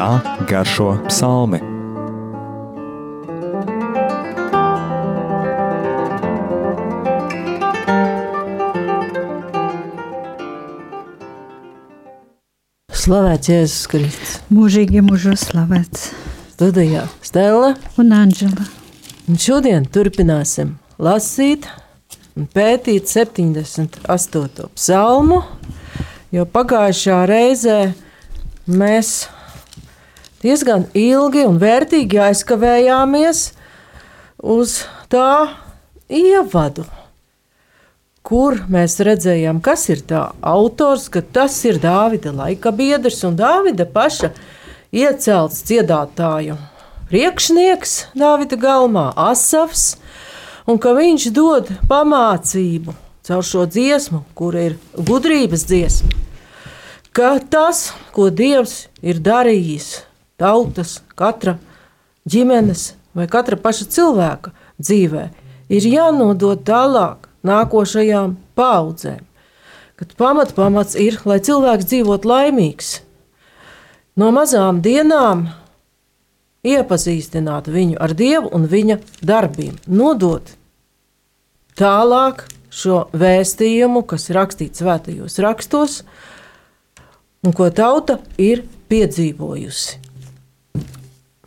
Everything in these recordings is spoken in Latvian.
kā garšo psalmi. Slavēts Jēzus Kristus. Mūžīgi mūžos slavēts. Studijā Stela un Anģela. Un šodien turpināsim lasīt un pētīt 78. psalmu, jo pagājušā reizē mēs diezgan ilgi un vērtīgi aizkavējāmies uz tā ievadu, kur mēs redzējām, kas ir tā autors, ka tas ir Dāvida laika biedrs un Dāvida paša iecelts dziedātāju priekšnieks Dāvida galmā, Asafs, un ka viņš dod pamācību caur šo dziesmu, kur ir gudrības dziesma, ka tas, ko Dievs ir darījis tautas, katra ģimenes vai katra paša cilvēka dzīvē, ir jānodod tālāk nākošajām paudzēm. Kad pamat, pamats ir, lai cilvēks dzīvot laimīgs. No mazām dienām iepazīstināt viņu ar Dievu un viņa darbiem, nodot tālāk šo vēstījumu, kas ir rakstīts svētajos rakstos, un ko tauta ir piedzīvojusi.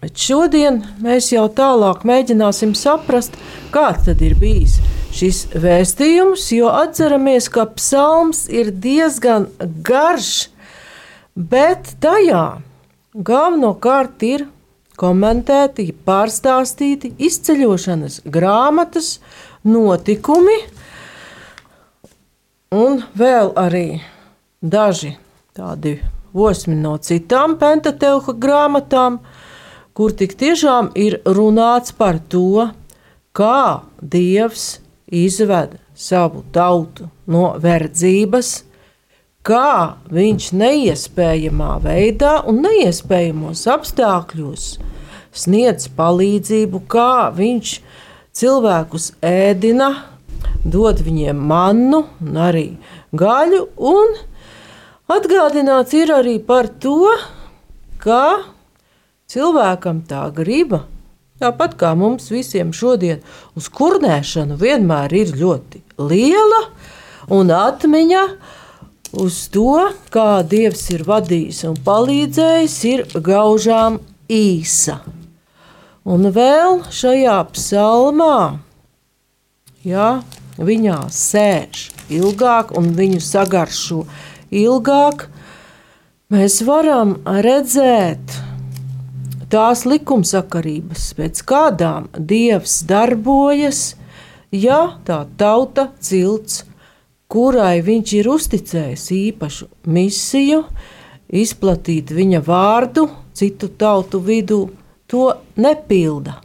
Bet šodien mēs jau tālāk mēģināsim saprast, kāds ir bijis šis vēstījums, jo atceramies, ka psalms ir diezgan garš, bet tajā galvenokārt ir komentēti, pārstāstīti izceļošanas grāmatas, notikumi, un vēl arī daži tādi osmi no citām pentateuha grāmatām, kur tik tiešām ir runāts par to, kā Dievs izved savu tautu no verdzības, kā viņš neiespējamā veidā un neiespējamos apstākļos sniedz palīdzību, kā viņš cilvēkus ēdina, dod viņiem mannu un arī gaļu, un atgādināts ir arī par to, ka cilvēkam tā griba, tāpat kā mums visiem šodien, uz kurnēšanu vienmēr ir ļoti liela un atmiņa uz to, kā Dievs ir vadījis un palīdzējis, ir gaužām īsa. Un vēl šajā psalmā, ja viņā sēž ilgāk un viņu sagaršo ilgāk, mēs varam redzēt tās likumsakarības, pēc kādām Dievs darbojas, ja tā tauta cilts kurai viņš ir uzticējis īpašu misiju, izplatīt viņa vārdu citu tautu vidū, to nepilda.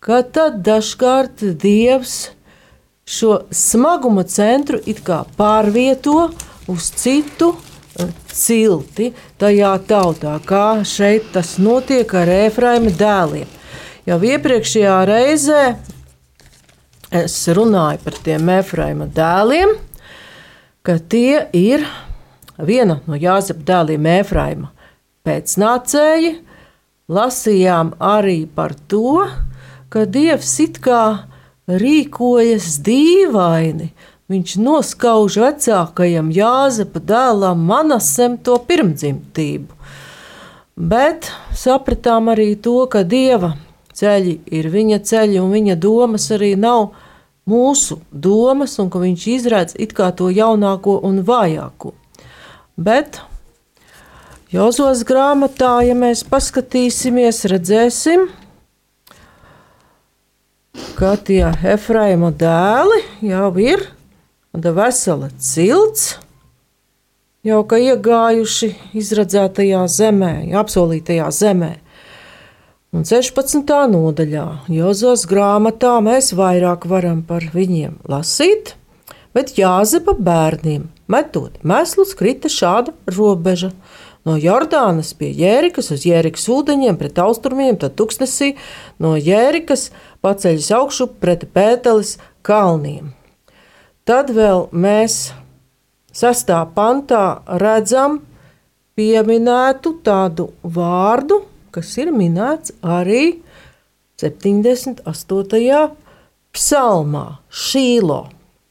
Ka tad dažkārt Dievs šo smaguma centru pārvieto uz citu eh, cilti tajā tautā, kā šeit tas notiek ar Efraima dēliem. Jau iepriekšējā reizē es runāju par tiem Efraima dēliem, ka tie ir viena no Jāzepa dēliem Efraima pēcnācēji. Lasījām arī par to, ka Dievs it kā rīkojas dīvaini. Viņš noskauž vecākajam Jāzepa dēlam Manasem to pirmdzimtību. Bet sapratām arī to, ka Dieva ceļi ir viņa ceļi un viņa domas arī nav mūsu domas un ka viņš izredz it kā to jaunāko un vājāko. Bet Jozos grāmatā, ja mēs paskatīsimies, redzēsim, ka tie Efraima dēli jau ir vesela cilts, jau ka iegājuši izredzētajā zemē, apsolītajā zemē. Un 16. nodaļā Jozos grāmatā mēs vairāk varam par viņiem lasīt, bet Jāzepa bērniem metot mēslus krita šāda robeža. No Jordānas pie Jērikas uz Jērikas ūdeņiem pret austrumiem, tad tuksnesī no Jērikas paceļas augšu pret Pēteles kalniem. Tad vēl mēs sastā pantā redzam, pieminētu tādu vārdu, kas ir minēts arī 78. psalmā, Šīlo.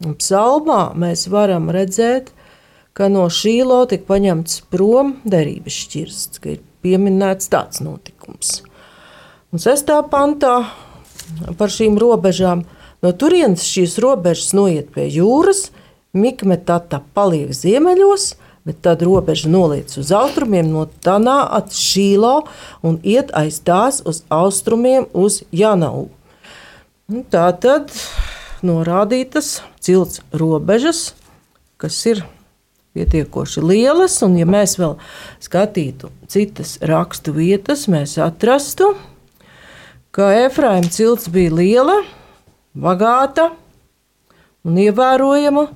Un psalmā mēs varam redzēt, ka no Šīlo tika paņemts prom derības šķirsts, ka ir pieminēts tāds notikums. Un sestā pantā par šīm robežām no turienes šīs robežas noiet pie jūras, Mikmetata paliek ziemeļos, bet tad robeža noliec uz austrumiem no Tanā at Šīlo un iet aiz tās uz austrumiem uz Janau. Nu, tā tad norādītas cilts robežas, kas ir pietiekoši lielas, un ja mēs vēl skatītu citas rakstu vietas, mēs atrastu, ka Efraima cilts bija liela, bagāta un ievērojama,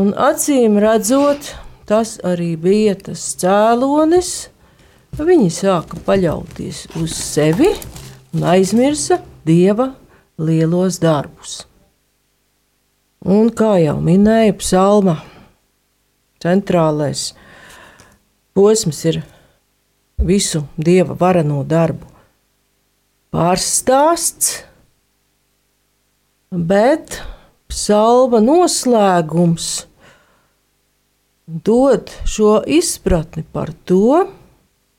un acīm redzot, tas arī bija tas cēlonis. Viņi sāka paļauties uz sevi un aizmirsa dieva lielos darbus. Un kā jau minēja psalma, centrālais posms ir visu dieva varano darbu pārstāsts, bet psalma noslēgums dod šo izpratni par to,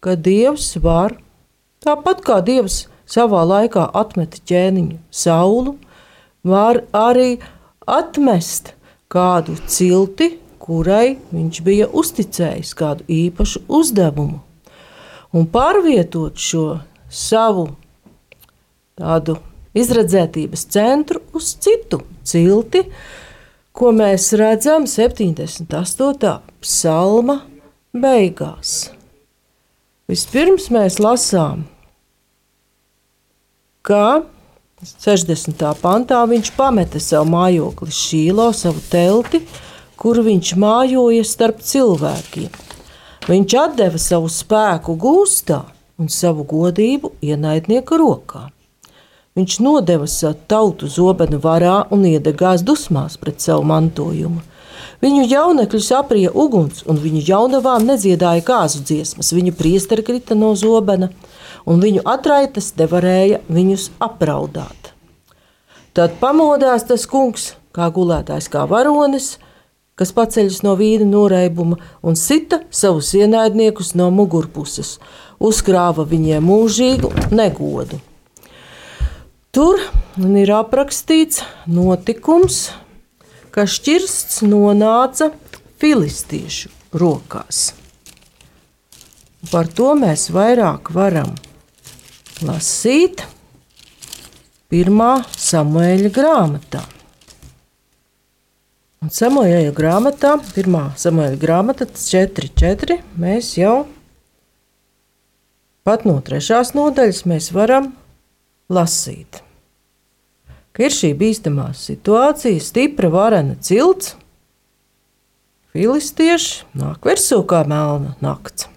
ka Dievs var, tāpat kā Dievs savā laikā atmeta ķēniņu saulu, var arī atmest kādu cilti, kurai viņš bija uzticējis kādu īpašu uzdevumu, un pārvietot šo savu tādu izredzētības centru uz citu cilti, ko mēs redzam 78. psalma beigās. Vispirms mēs lasām, ka 60. pantā viņš pameta savu mājokli Šīlo, savu telti, kur viņš mājoja starp cilvēkiem. Viņš deva savu spēku gūstā un savu godību ienaidnieku rokā. Viņš nodeva savu tautu zobenu varā un iedegās dusmās pret savu mantojumu. Viņu jaunekļus aprija uguns, un viņu jaunavām nedziedāja kāzu dziesmas. Viņu priesteri krita no zobena, un viņu atraitas nevarēja viņus apraudāt. Tad pamodās tas kungs, kā gulētājs, kā varonis, kas paceļas no vīna noreibuma un sita savus ienaidniekus no mugurpuses, uzkrāva viņiem mūžīgu negodu. Tur ir aprakstīts notikums, ka šķirsts nonāca filistiešu rokās. Par to mēs vairāk varam lasīt pirmā samuēļa grāmatā. Un samuēļa grāmatā, pirmā samuēļa grāmata 4.4. mēs jau pat no trešās nodaļas varam lasīt ka ir šī bīstamā situācija, stipra varena cilts, filistieši nāk virsū kā melna nakts.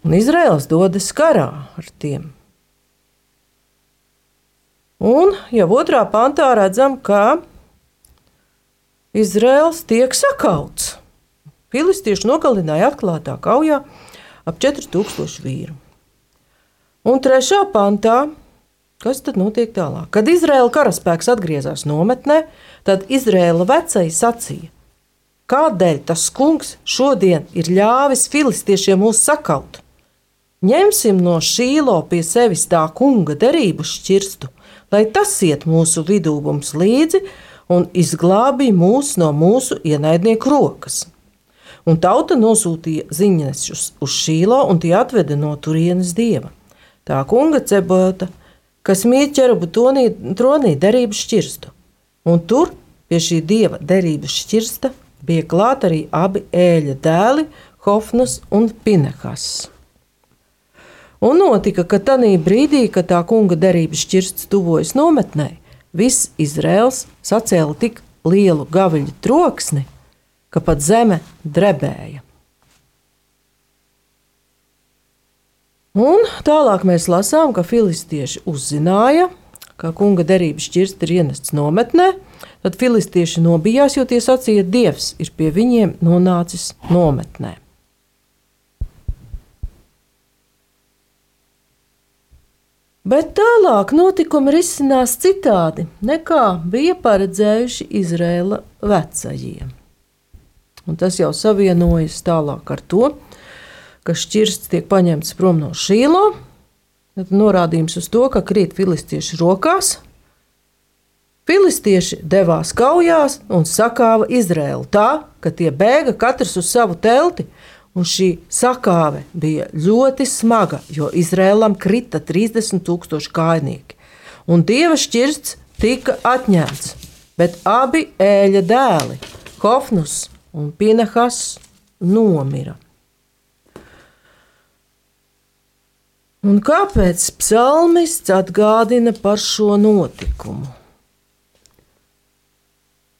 Un Izraels dodas karā ar tiem. Un jau otrā pantā redzam, ka Izraels tiek sakauts. Filistieši nogalināja atklātā kaujā ap 4000 vīru. Un trešā pantā Kas tad notiek tālāk? Kad Izraēla karaspēks atgriezās nometnē, tad Izraēla vecais sacīja: Kādēļ tas kungs šodien ir ļāvis filistiešiem mūs sakaut? Ņemsim no šīlo pie sevis tā kunga derību šķirstu, lai tas iet mūsu vidū mums līdzi un izglābīja mūs no mūsu ienaidnieku rokas. Un tauta nosūtīja ziņnešus uz šīlo, un tie atveda no turienes dieva. Tā kunga cebota kas mīt ķerubu tonī, tronī derības šķirstu. Un tur pie šī dieva derības šķirsta bija klāt arī abi ēļa dēli, Hofnas un Pinehas. Un notika, ka tajā brīdī, kad tā kunga derības šķirsts tuvojas nometnē, viss Izraels sacēla tik lielu gaviļu troksni, ka pat zeme drebēja. Un tālāk mēs lasām, ka filistieši uzzināja, kā kunga derības šķirsts ir ienests nometnē, tad filistieši nobijās, jo tie sacīja, Dievs ir pie viņiem nonācis nometnē. Bet tālāk notikumi risinās citādi nekā bija paredzējuši Izraēla vecajiem. Un tas jau savienojas tālāk ar to, ka šķirsts tiek paņemts prom no šīlo. Tad norādījums uz to, ka krīt filistiešu rokās. Filistieši devās kaujās un sakāva Izraēlu tā, ka tie bēga katrs uz savu telti, Un šī sakāve bija ļoti smaga, jo Izrēlam krita 30 tūkstoši kājnieki. Un dieva šķirsts tika atņemts, bet abi ēļa dēli, Hofnus un Pinehas, nomira. Un kāpēc psalmists atgādina par šo notikumu?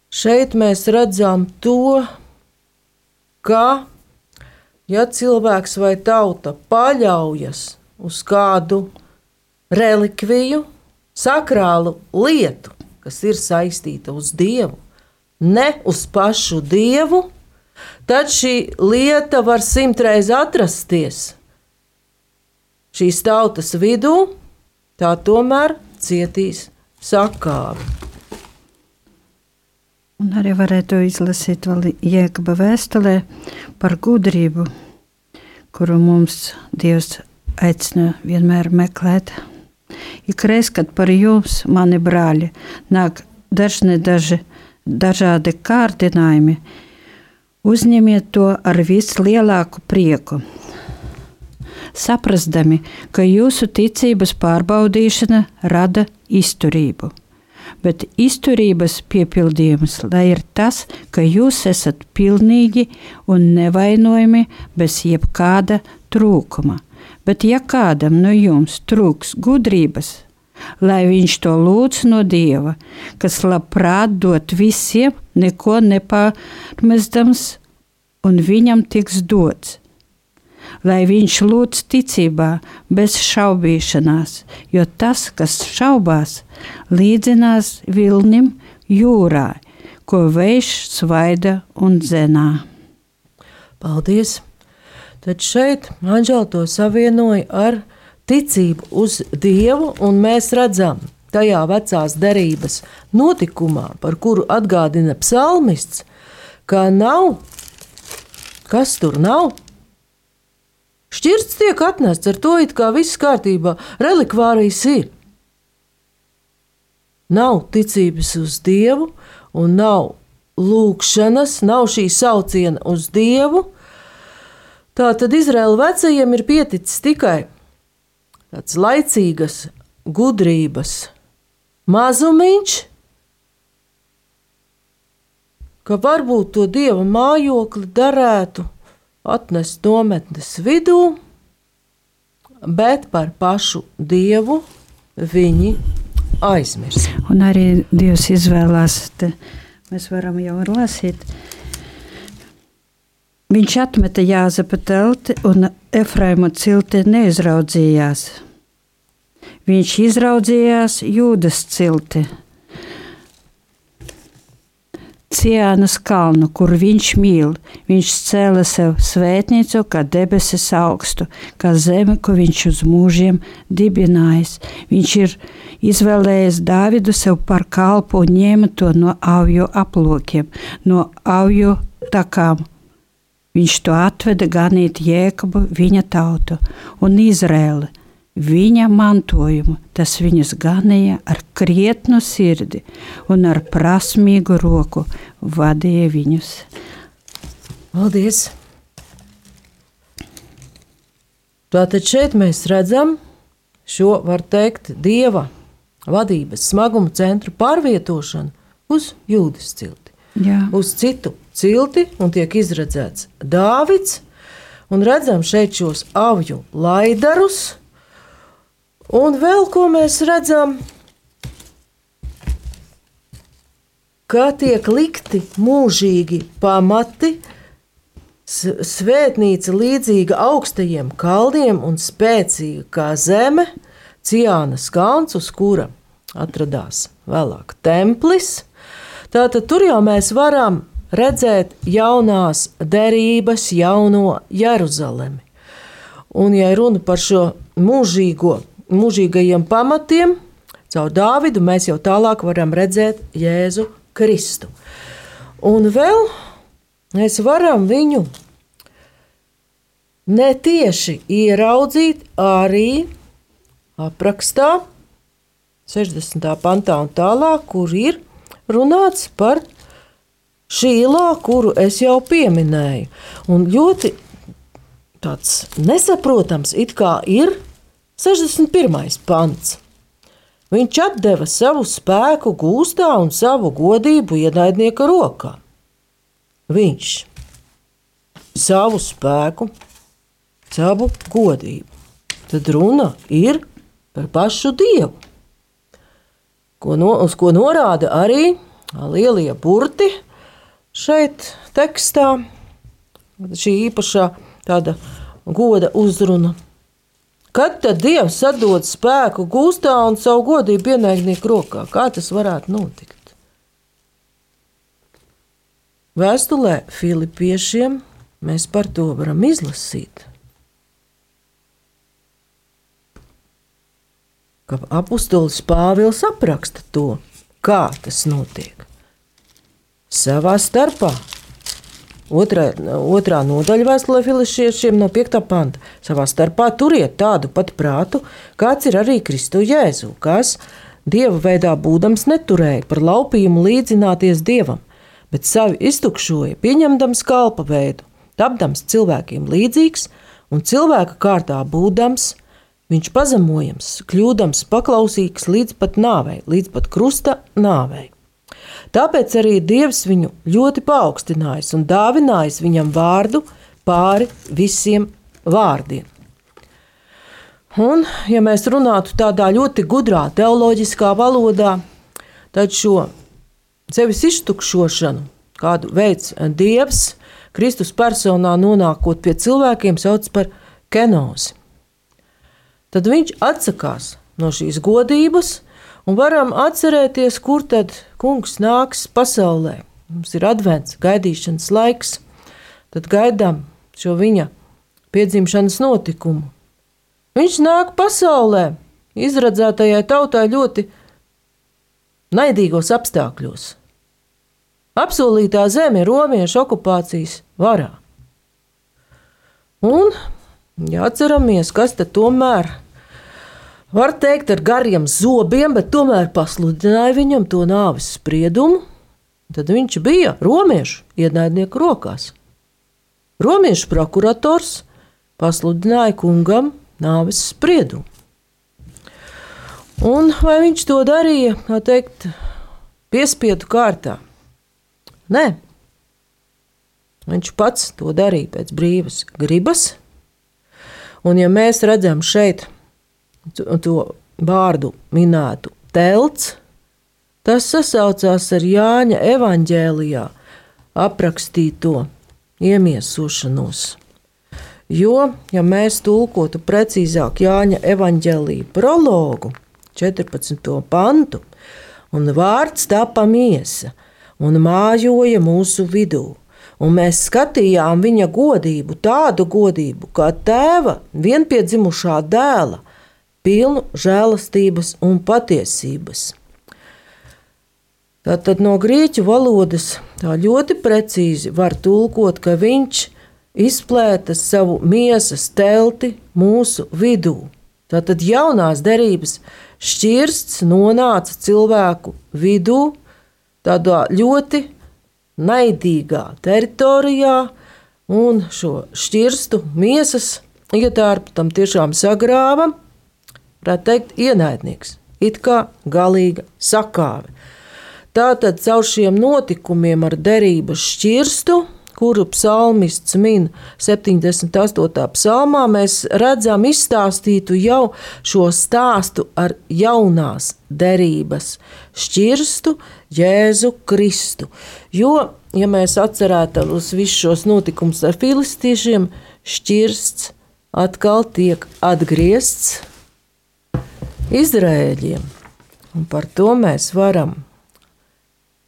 Šeit mēs redzam to, ka ja cilvēks vai tauta paļaujas uz kādu relikviju, sakrālu lietu, kas ir saistīta uz Dievu, ne uz pašu Dievu, tad šī lieta var simtreiz atrasties šīs tautas vidū, tā tomēr cietīs sakāvi. Un arī varētu izlasīt vēl Jēkaba vēstulē par gudrību, kuru mums Dievs aicina vienmēr meklēt. Ikreiz, kad par jums, mani brāļi, nāk dažni daži dažādi kārdinājumi, uzņemiet to ar vislielāku prieku. Saprastami, ka jūsu ticības pārbaudīšana rada izturību bet izturības piepildījums, lai ir tas, ka jūs esat pilnīgi un nevainojami bez jebkāda trūkuma. Bet ja kādam no jums trūks gudrības, lai viņš to lūdz no Dieva, kas labprāt dot visiem, neko nepārmestams, un viņam tiks dots lai viņš lūdz ticībā, bez šaubīšanās, jo tas, kas šaubās, līdzinās vilnim jūrā, ko vējš svaida un dzenā. Paldies! Tad šeit Anģela to savienoja ar ticību uz Dievu, un mēs redzam tajā vecās derības notikumā, par kuru atgādina psalmists, ka nav, kas tur nav, Šķirsts tiek atnests ar to, it kā viss kārtībā, relikvārijas ir. Nav ticības uz Dievu, un nav lūkšanas, nav šī sauciena uz Dievu. Tā tad Izraēla vecajiem ir pieticis tikai tāds laicīgas gudrības mazumiņš, ka varbūt to dieva mājokli darētu atnest nometnes vidū, bet par pašu dievu viņi aizmirs. Un arī Dievs izvēlās, te mēs varam jau lasīt. Viņš atmeta Jāzepa telti un Efraima cilti neizraudzījās. Viņš izraudzījās Jūdas cilti Ciānas kalnu, kur viņš mīl. Viņš cēla sev svētnīcu, kā debesis augstu, kā zemi, ko viņš uz mūžiem dibinājis. Viņš ir izvēlējies Dāvidu sev par kalpu un ņēma to no avju aplokiem, no avju takām. Viņš to atveda ganīt Jēkabu, viņa tautu un Izrēlu viņa mantojumu. Tas viņus ganīja ar krietnu sirdi un ar prasmīgu roku vadīja viņus. Paldies! Tātad šeit mēs redzam šo, var teikt, dieva vadības smagumu centru pārvietošanu uz jūdas cilti. Jā. Uz citu cilti un tiek izredzēts Dāvids. Un redzam šeit šos avju laidarus, Un vēl ko mēs redzam, ka tiek likti mūžīgi pamati, svētnīca līdzīga augstajiem kaldiem un spēcīga kā zeme, Ciānas kalns, uz kura atradās vēlāk templis. Tātad tur jau mēs varam redzēt jaunās derības, jauno Jeruzalemi. Un, ja runa par šo mūžīgo, mūžīgajiem pamatiem, caur Dāvidu mēs jau tālāk varam redzēt Jēzu Kristu. Un vēl mēs varam viņu netieši ieraudzīt arī aprakstā, 60. pantā un tālāk, kur ir runāts par šīlā, kuru es jau pieminēju. Un ļoti tāds nesaprotams it kā ir 61. pants. Viņš deva savu spēku gūstā un savu godību ienaidnieka rokā. Viņš savu spēku, savu godību. Tad runa ir par pašu dievu, ko no, uz ko norāda arī lielie burti, Šeit tekstā šī īpašā tāda goda uzruna. Kad tad Dievs atdod spēku gūstā un savu godību ienaidnieku rokā? Kā tas varētu notikt? Vēstulē Filipiešiem mēs par to varam izlasīt. Ka apustulis Pāvils apraksta to, kā tas notiek savā starpā. Otrā, otrā nodaļa vēstulē filišiešiem no 5. panta. Savā starpā turiet tādu pat prātu, kāds ir arī Kristu Jēzu, kas dieva veidā būdams neturēja par laupījumu līdzināties dievam, bet savi iztukšoja, pieņemdams kalpa veidu, tapdams cilvēkiem līdzīgs un cilvēka kārtā būdams, viņš pazemojams, kļūdams paklausīgs līdz pat nāvei, līdz pat krusta nāvei. Tāpēc arī Dievs viņu ļoti paaugstinājis un dāvinājis viņam vārdu pāri visiem vārdiem. Un, ja mēs runātu tādā ļoti gudrā teoloģiskā valodā, tad šo sevis iztukšošanu, kādu veids Dievs, Kristus personā nonākot pie cilvēkiem, sauc par kenozi. Tad viņš atsakās no šīs godības, Un varam atcerēties, kur tad kungs nāks pasaulē. Mums ir advents, gaidīšanas laiks, tad gaidām šo viņa piedzimšanas notikumu. Viņš nāk pasaulē, izradzētajai tautai ļoti naidīgos apstākļos. Apsolītā zeme ir romiešu okupācijas varā. Un, ja atceramies, kas tad tomēr ir var teikt, ar gariem zobiem, bet tomēr pasludināja viņam to nāves spriedumu. Tad viņš bija romiešu ienaidnieku rokās. Romiešu prokurators pasludināja kungam nāves spriedumu. Un vai viņš to darīja, tā teikt, piespiedu kārtā? Nē, viņš pats to darīja pēc brīvas gribas. Un, ja mēs redzam šeit, to vārdu minētu telts, tas sasaucās ar Jāņa evanģēlijā aprakstīto iemiesošanos. Jo, ja mēs tulkotu precīzāk Jāņa evanģēlīja prologu, 14. pantu, un vārds tapa miesa un mājoja mūsu vidū, un mēs skatījām viņa godību, tādu godību kā tēva vienpiedzimušā dēla, pilnu žēlastības un patiesības. Tātad no grieķu valodas ļoti precīzi var tulkot, ka viņš izplēta savu miesas telti mūsu vidū. Tātad jaunās derības šķirsts nonāca cilvēku vidū, tādā ļoti naidīgā teritorijā, un šo šķirstu miesas ietārpu tam tiešām sagrāva varētu teikt, ienaidnieks, it kā galīga sakāve. Tātad caur šiem notikumiem ar derības šķirstu, kuru psalmists min 78. psalmā, mēs redzam izstāstītu jau šo stāstu ar jaunās derības šķirstu Jēzu Kristu. Jo, ja mēs atcerētos visus šos notikumus ar filistiešiem, šķirsts atkal tiek atgriezts Izrēļiem. Un par to mēs varam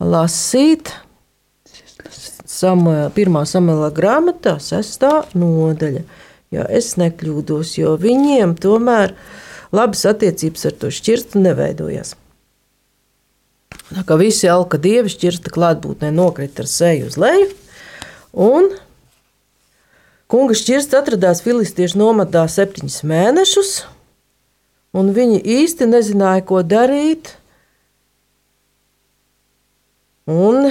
lasīt Samuela, pirmā samuēlā grāmatā, sestā nodaļa. Ja es nekļūdos, jo viņiem tomēr labas attiecības ar to šķirstu neveidojās. Tā kā visi alka dievi šķirsta klātbūtnē nokrita ar seju uz leju, un kunga šķirsts atradās filistiešu nomatā septiņus mēnešus, un viņi īsti nezināja, ko darīt. Un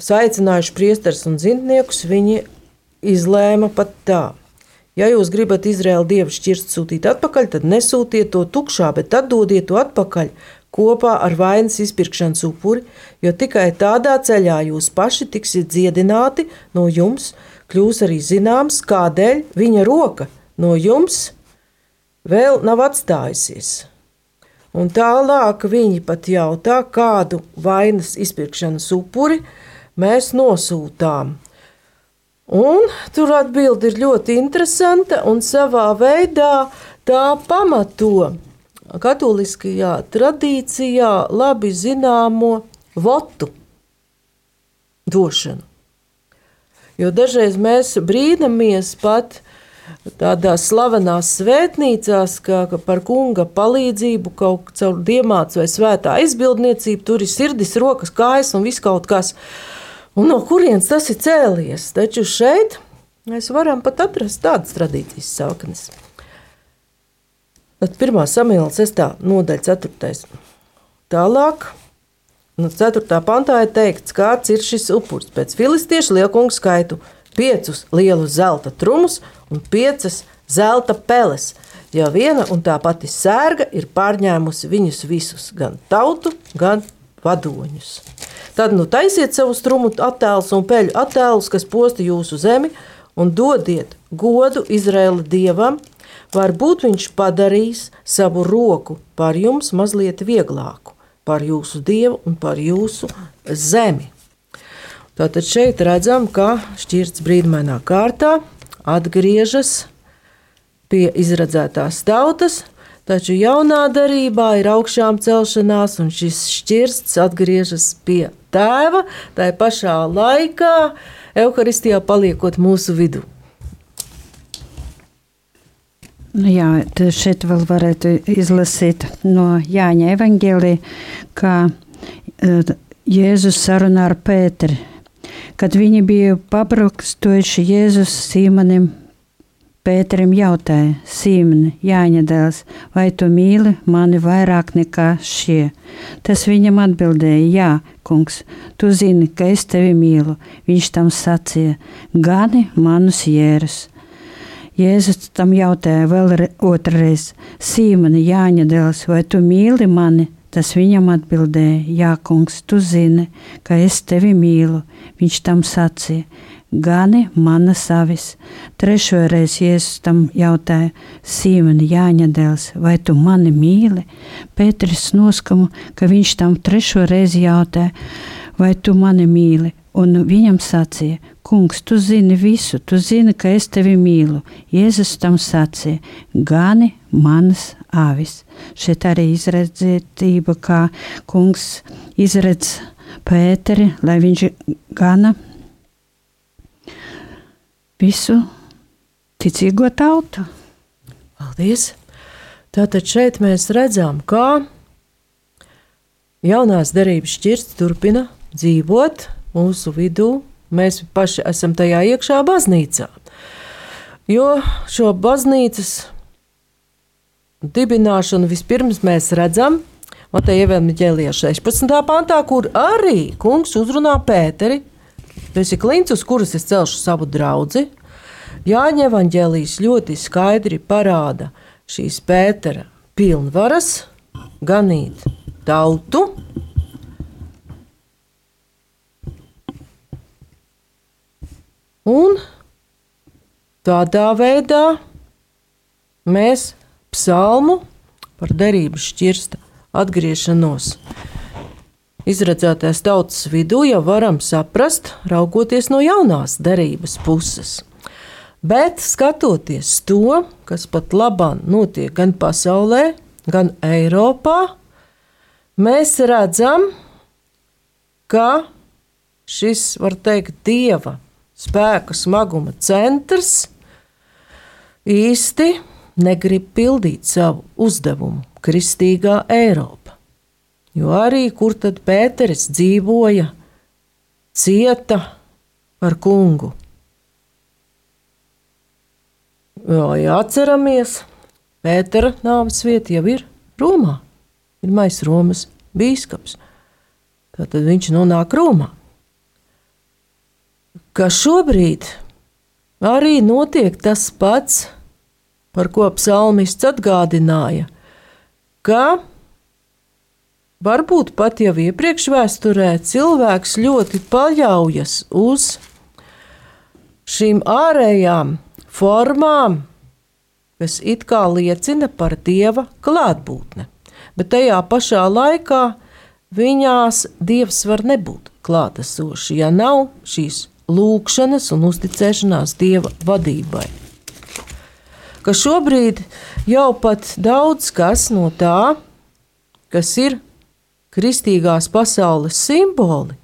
saicinājuši priesteris un zintniekus, viņi izlēma pat tā. Ja jūs gribat Izraēlu dievu šķirst sūtīt atpakaļ, tad nesūtiet to tukšā, bet atdodiet to atpakaļ kopā ar vainas izpirkšanas upuri, jo tikai tādā ceļā jūs paši tiksiet dziedināti, no jums kļūs arī zināms, kādēļ viņa roka no jums vēl nav atstājusies. Un tālāk viņi pat jautā, kādu vainas izpirkšanas upuri mēs nosūtām. Un tur atbilde ir ļoti interesanta un savā veidā tā pamato katoliskajā tradīcijā labi zināmo votu došanu. Jo dažreiz mēs brīnamies pat tādās slavenās svētnīcās, ka, ka par kunga palīdzību kaut caur diemāts vai svētā aizbildniecību tur ir sirdis, rokas, kājas un viss kaut kas. Un no kurienes tas ir cēlies? Taču šeit mēs varam pat atrast tādas tradīcijas saknes. Tad 1. samīla 6. nodaļa 4. Tālāk, no 4. pantā ir teikts, kāds ir šis upuris. Pēc filistiešu liekungu skaitu piecus lielus zelta trumus un piecas zelta peles, jo viena un tā pati sērga ir pārņēmusi viņus visus, gan tautu, gan vadoņus. Tad nu taisiet savu strumu attēlus un peļu attēlus, kas posta jūsu zemi, un dodiet godu Izraēla dievam. Varbūt viņš padarīs savu roku par jums mazliet vieglāku, par jūsu dievu un par jūsu zemi. Tātad šeit redzam, ka šķirts brīnumainā kārtā atgriežas pie izredzētās tautas, taču jaunā darbā ir augšām celšanās, un šis šķirsts atgriežas pie tēva, tā pašā laikā Euharistijā paliekot mūsu vidū. Nu jā, šeit vēl varētu izlasīt no Jāņa evaņģēlī, ka uh, Jēzus sarunā ar Pēteri, kad viņi bija pabrukstojuši Jēzus Sīmanim Pēterim jautāja, Sīmni, Jāņa dēls, vai tu mīli mani vairāk nekā šie? Tas viņam atbildēja, jā, kungs, tu zini, ka es tevi mīlu. Viņš tam sacīja, gani manus jērus. Jēzus tam jautāja vēl otrreiz, Sīmani, Jāņa dēls, vai tu mīli mani? Tas viņam atbildēja, jā, kungs, tu zini, ka es tevi mīlu. Viņš tam sacīja, gani manas avis. Trešo reizi Jēzus tam jautāja, Sīmeni Jāņa dēls, vai tu mani mīli? Pēteris noskamu, ka viņš tam trešo reizi jautāja, vai tu mani mīli? Un viņam sacīja, kungs, tu zini visu, tu zini, ka es tevi mīlu. Jēzus tam sacīja, gani manas avis. Šeit arī izredzētība, kā kungs izredz Pēteri, lai viņš gana visu ticīgo tautu. Paldies! Tātad šeit mēs redzam, kā jaunās derības šķirsts turpina dzīvot mūsu vidū. Mēs paši esam tajā iekšā baznīcā. Jo šo baznīcas dibināšanu vispirms mēs redzam Mateja Evanģēlijā 16. pantā, kur arī kungs uzrunā Pēteri Tu esi klints, uz kuras es celšu savu draugu. Jāņa evanģēlijas ļoti skaidri parāda šīs Pētera pilnvaras ganīt tautu. Un tādā veidā mēs psalmu par derību šķirsta atgriešanos izredzētais tautas vidū jau varam saprast, raugoties no jaunās derības puses. Bet skatoties to, kas pat labāk notiek gan pasaulē, gan Eiropā, mēs redzam, ka šis, var teikt, dieva spēka smaguma centrs īsti negrib pildīt savu uzdevumu - kristīgā Eiropa. Jo arī kur tad Pēteris dzīvoja, cieta par kungu. Jo, ja atceramies, Pētera nāves vieta jau ir Romā. Pirmais Romas bīskaps. Tad viņš nonāk Romā. Ka šobrīd arī notiek tas pats, par ko psalmists atgādināja, ka varbūt pat jau iepriekš vēsturē cilvēks ļoti paļaujas uz šīm ārējām formām, kas it kā liecina par dieva klātbūtni. Bet tajā pašā laikā viņās dievs var nebūt klātesošs, ja nav šīs lūkšanas un uzticēšanās dieva vadībai. Ka šobrīd jau pat daudz kas no tā, kas ir kristīgās pasaules simboli,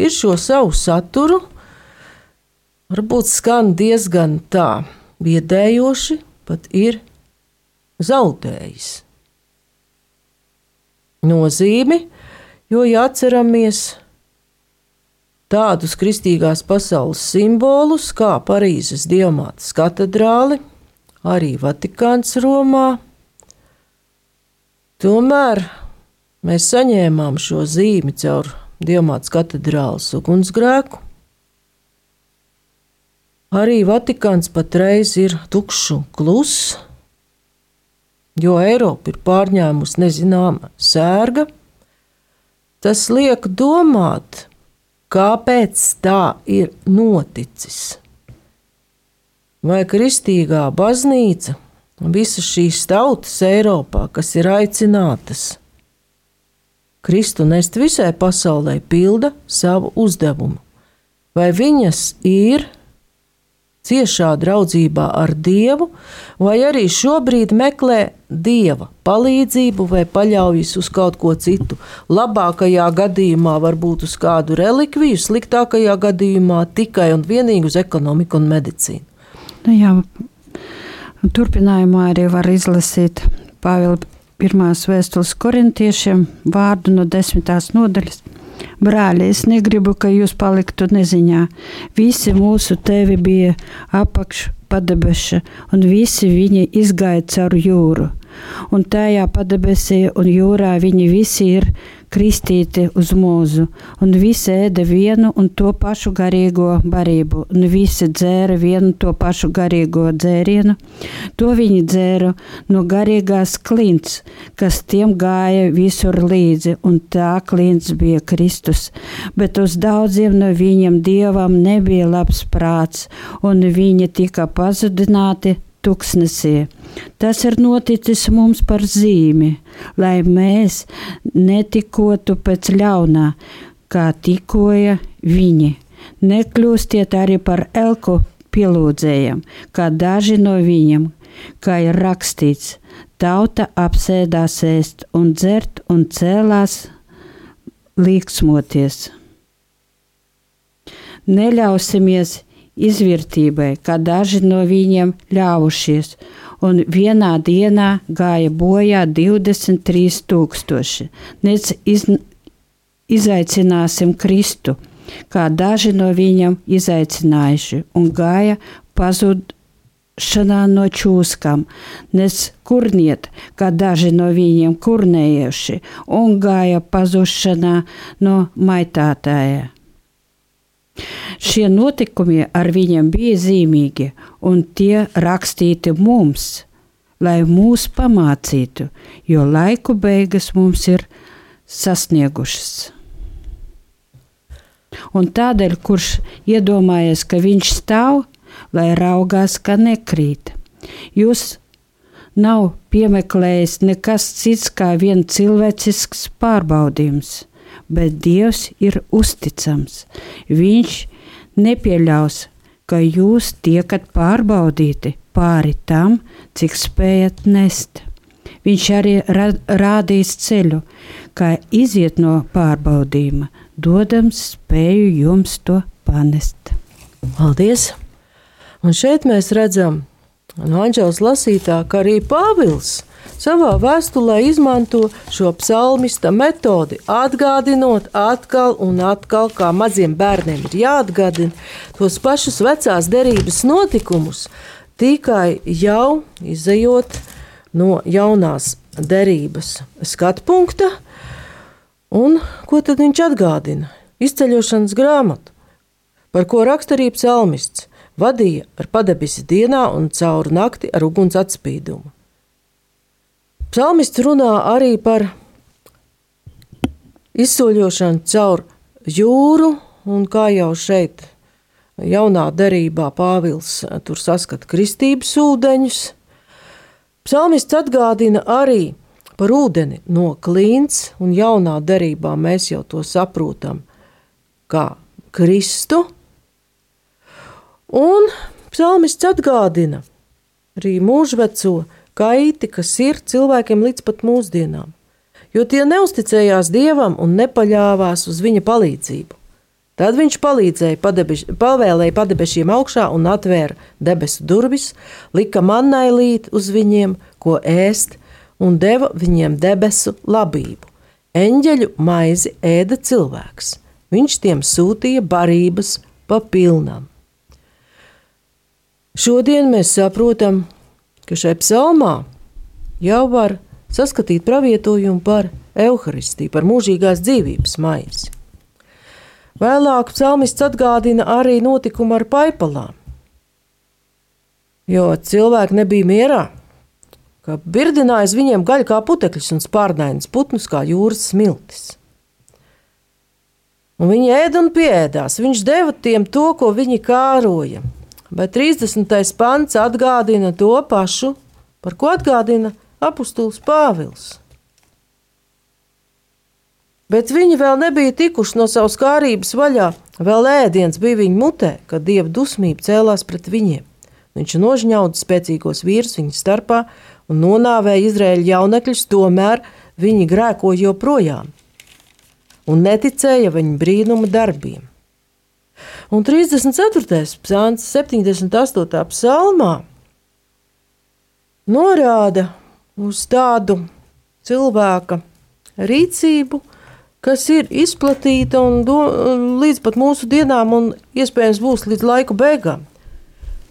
ir šo savu saturu, varbūt skan diezgan tā biedējoši, pat ir zaudējis nozīmi, jo, ja atceramies tādus kristīgās pasaules simbolus kā Parīzes Dievmātes katedrāli, arī Vatikāns Romā, tomēr mēs saņēmām šo zīmi caur Dievmātes katedrāles ugunsgrēku. Arī Vatikāns patreiz ir tukšs un kluss, jo Eiropa ir pārņēmusi nezināma sērga. Tas liek domāt, kāpēc tā ir noticis. Vai kristīgā baznīca visas šīs tautas Eiropā, kas ir aicinātas Kristu nest visai pasaulē, pilda savu uzdevumu, vai viņas ir ciešā draudzībā ar Dievu, vai arī šobrīd meklē Dieva palīdzību vai paļaujas uz kaut ko citu. Labākajā gadījumā varbūt uz kādu relikviju, sliktākajā gadījumā tikai un vienīgi uz ekonomiku un medicīnu. Nu jā, turpinājumā arī var izlasīt Pāvila pirmās vēstules korintiešiem vārdu no desmitās nodaļas. Brāļi, es negribu, ka jūs paliktu neziņā. Visi mūsu tevi bija apakš padebeša, un visi viņi izgāja caur jūru. Un tajā padebesī un jūrā viņi visi ir kristīti uz mūzu, un visi ēda vienu un to pašu garīgo barību, un visi dzēra vienu to pašu garīgo dzērienu. To viņi dzēra no garīgās klints, kas tiem gāja visur līdzi, un tā klints bija Kristus. Bet uz daudziem no viņiem dievam nebija labs prāts, un viņi tika pazudināti tuksnesī. Tas ir noticis mums par zīmi, lai mēs netikotu pēc ļaunā, kā tikoja viņi. Nekļūstiet arī par elku pielūdzējiem, kā daži no viņiem, kā ir rakstīts, tauta apsēdās ēst un dzert un cēlās līksmoties. Neļausimies izvērtībai, kā daži no viņiem ļāvušies, un vienā dienā gāja bojā 23,000. Nec iz, izaicināsim Kristu, kā daži no viņiem izaicinājuši, un gāja pazušanā no čūskām, nec kurniet, kā daži no viņiem kurnējuši, un gāja pazušanā no maitātāja. Šie notikumi ar viņiem bija zīmīgi, un tie rakstīti mums, lai mūs pamācītu, jo laiku beigas mums ir sasniegušas. Un tādēļ, kurš iedomājas, ka viņš stāv, lai raugās, ka nekrīt. Jūs nav piemeklējis nekas cits kā viens cilvēcisks pārbaudījums bet Dievs ir uzticams. Viņš nepieļaus, ka jūs tiekat pārbaudīti pāri tam, cik spējat nest. Viņš arī rādīs ceļu, kā iziet no pārbaudījuma, dodams spēju jums to panest. Paldies! Un šeit mēs redzam no Anģels lasītā, ka arī Pāvils savā vēstulē izmanto šo psalmista metodi, atgādinot atkal un atkal, kā maziem bērniem ir jāatgādina tos pašus vecās derības notikumus, tikai jau izējot no jaunās derības skatu punkta. Un ko tad viņš atgādina? Izceļošanas grāmatu, par ko raksta arī psalmists, vadīja ar padebisi dienā un caur nakti ar uguns atspīdumu. Psalmists runā arī par izsoļošanu caur jūru, un kā jau šeit, jaunā derībā Pāvils tur saskata kristības ūdeņus. Psalmists atgādina arī par ūdeni no klints, un jaunā derībā mēs jau to saprotam kā Kristu. Un psalmists atgādina arī mūžveco kaiti, kas ir cilvēkiem līdz pat mūsdienām, jo tie neusticējās dievam un nepaļāvās uz viņa palīdzību. Tad viņš palīdzēja, padebeš, pavēlēja padebešiem augšā un atvēra debesu durvis, lika mannai līt uz viņiem, ko ēst, un deva viņiem debesu labību. Eņģeļu maizi ēda cilvēks. Viņš tiem sūtīja barības pa pilnam. Šodien mēs saprotam, ka šai psalmā jau var saskatīt pravietojumu par evaharistiju, par mūžīgās dzīvības maizi. Vēlāk psalmists atgādina arī notikumu ar paipalām, jo cilvēki nebija mierā, ka birdinājis viņiem gaļu kā putekļus un spārnainas putnus kā jūras smiltis. Un viņi ēda un pieēdās. Viņš deva tiem to, ko viņi kāroja, Bet 30. pants atgādina to pašu, par ko atgādina apustulis Pāvils. Bet viņi vēl nebija tikuši no savas kārības vaļā, vēl ēdiens bija viņu mutē, kad dieva dusmība cēlās pret viņiem. Viņš nožņauda spēcīgos vīrus viņu starpā un nonāvēja Izraēļa jaunekļus, tomēr viņi grēkoja joprojām un neticēja viņa brīnuma darbiem. Un 34. psalms, 78. psalmā, norāda uz tādu cilvēka rīcību, kas ir izplatīta un do, līdz pat mūsu dienām, un iespējams būs līdz laika beigām.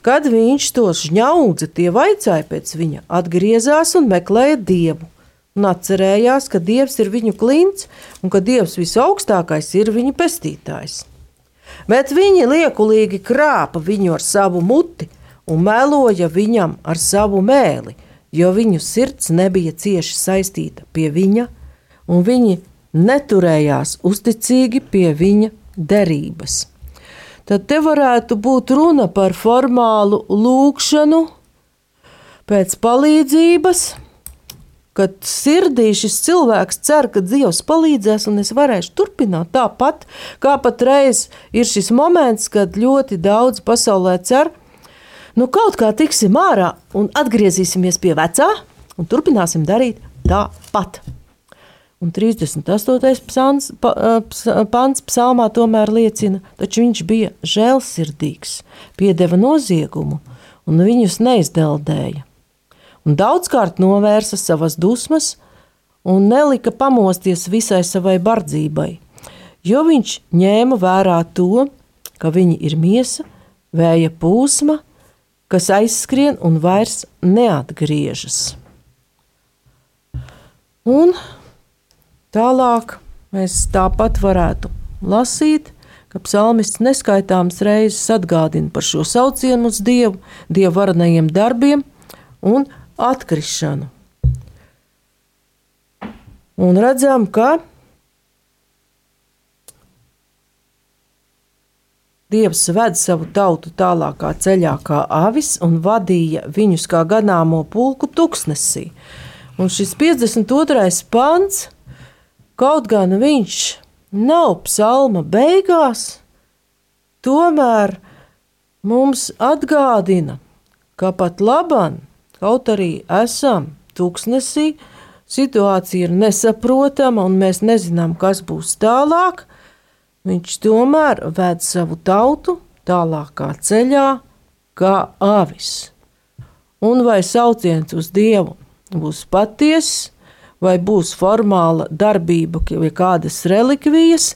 Kad viņš tos žņaudza, tie vaicāja pēc viņa, atgriezās un meklēja dievu. Un atcerējās, ka dievs ir viņu klints un ka dievs visaugstākais ir viņu pestītājs bet viņi liekulīgi krāpa viņu ar savu muti un meloja viņam ar savu mēli, jo viņu sirds nebija cieši saistīta pie viņa, un viņi neturējās uzticīgi pie viņa derības. Tad te varētu būt runa par formālu lūgšanu pēc palīdzības, kad sirdī šis cilvēks cer, ka Dievs palīdzēs, un es varēšu turpināt tāpat, kā patreiz ir šis moments, kad ļoti daudz pasaulē cer, nu kaut kā tiksim ārā un atgriezīsimies pie vecā, un turpināsim darīt tāpat. Un 38. psans, pa, pants psalmā tomēr liecina, taču viņš bija žēlsirdīgs, piedeva noziegumu un viņus neizdeldēja un daudzkārt novērsa savas dusmas un nelika pamosties visai savai bardzībai, jo viņš ņēma vērā to, ka viņi ir miesa, vēja pūsma, kas aizskrien un vairs neatgriežas. Un tālāk mēs tāpat varētu lasīt, ka psalmists neskaitāmas reizes atgādina par šo saucienu uz Dievu, Dieva varenajiem darbiem un atkrišanu. Un redzam, ka Dievs ved savu tautu tālākā ceļā kā avis un vadīja viņus kā ganāmo pulku tuksnesī. Un šis 52. pants, kaut gan viņš nav psalma beigās, tomēr mums atgādina, ka pat labāk Kaut arī esam tūkstnesī, situācija ir nesaprotama un mēs nezinām, kas būs tālāk, viņš tomēr ved savu tautu tālākā ceļā, kā avis. Un vai sauciens uz Dievu būs patiess, vai būs formāla darbība vai kādas relikvijas,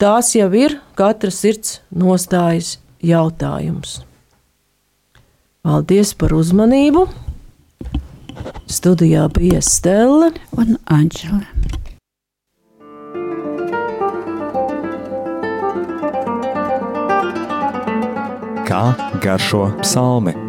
tās jau ir katra sirds nostājas jautājums. Paldies par uzmanību! Studijā bija Stela un Anģela. Kā garšo psalmi?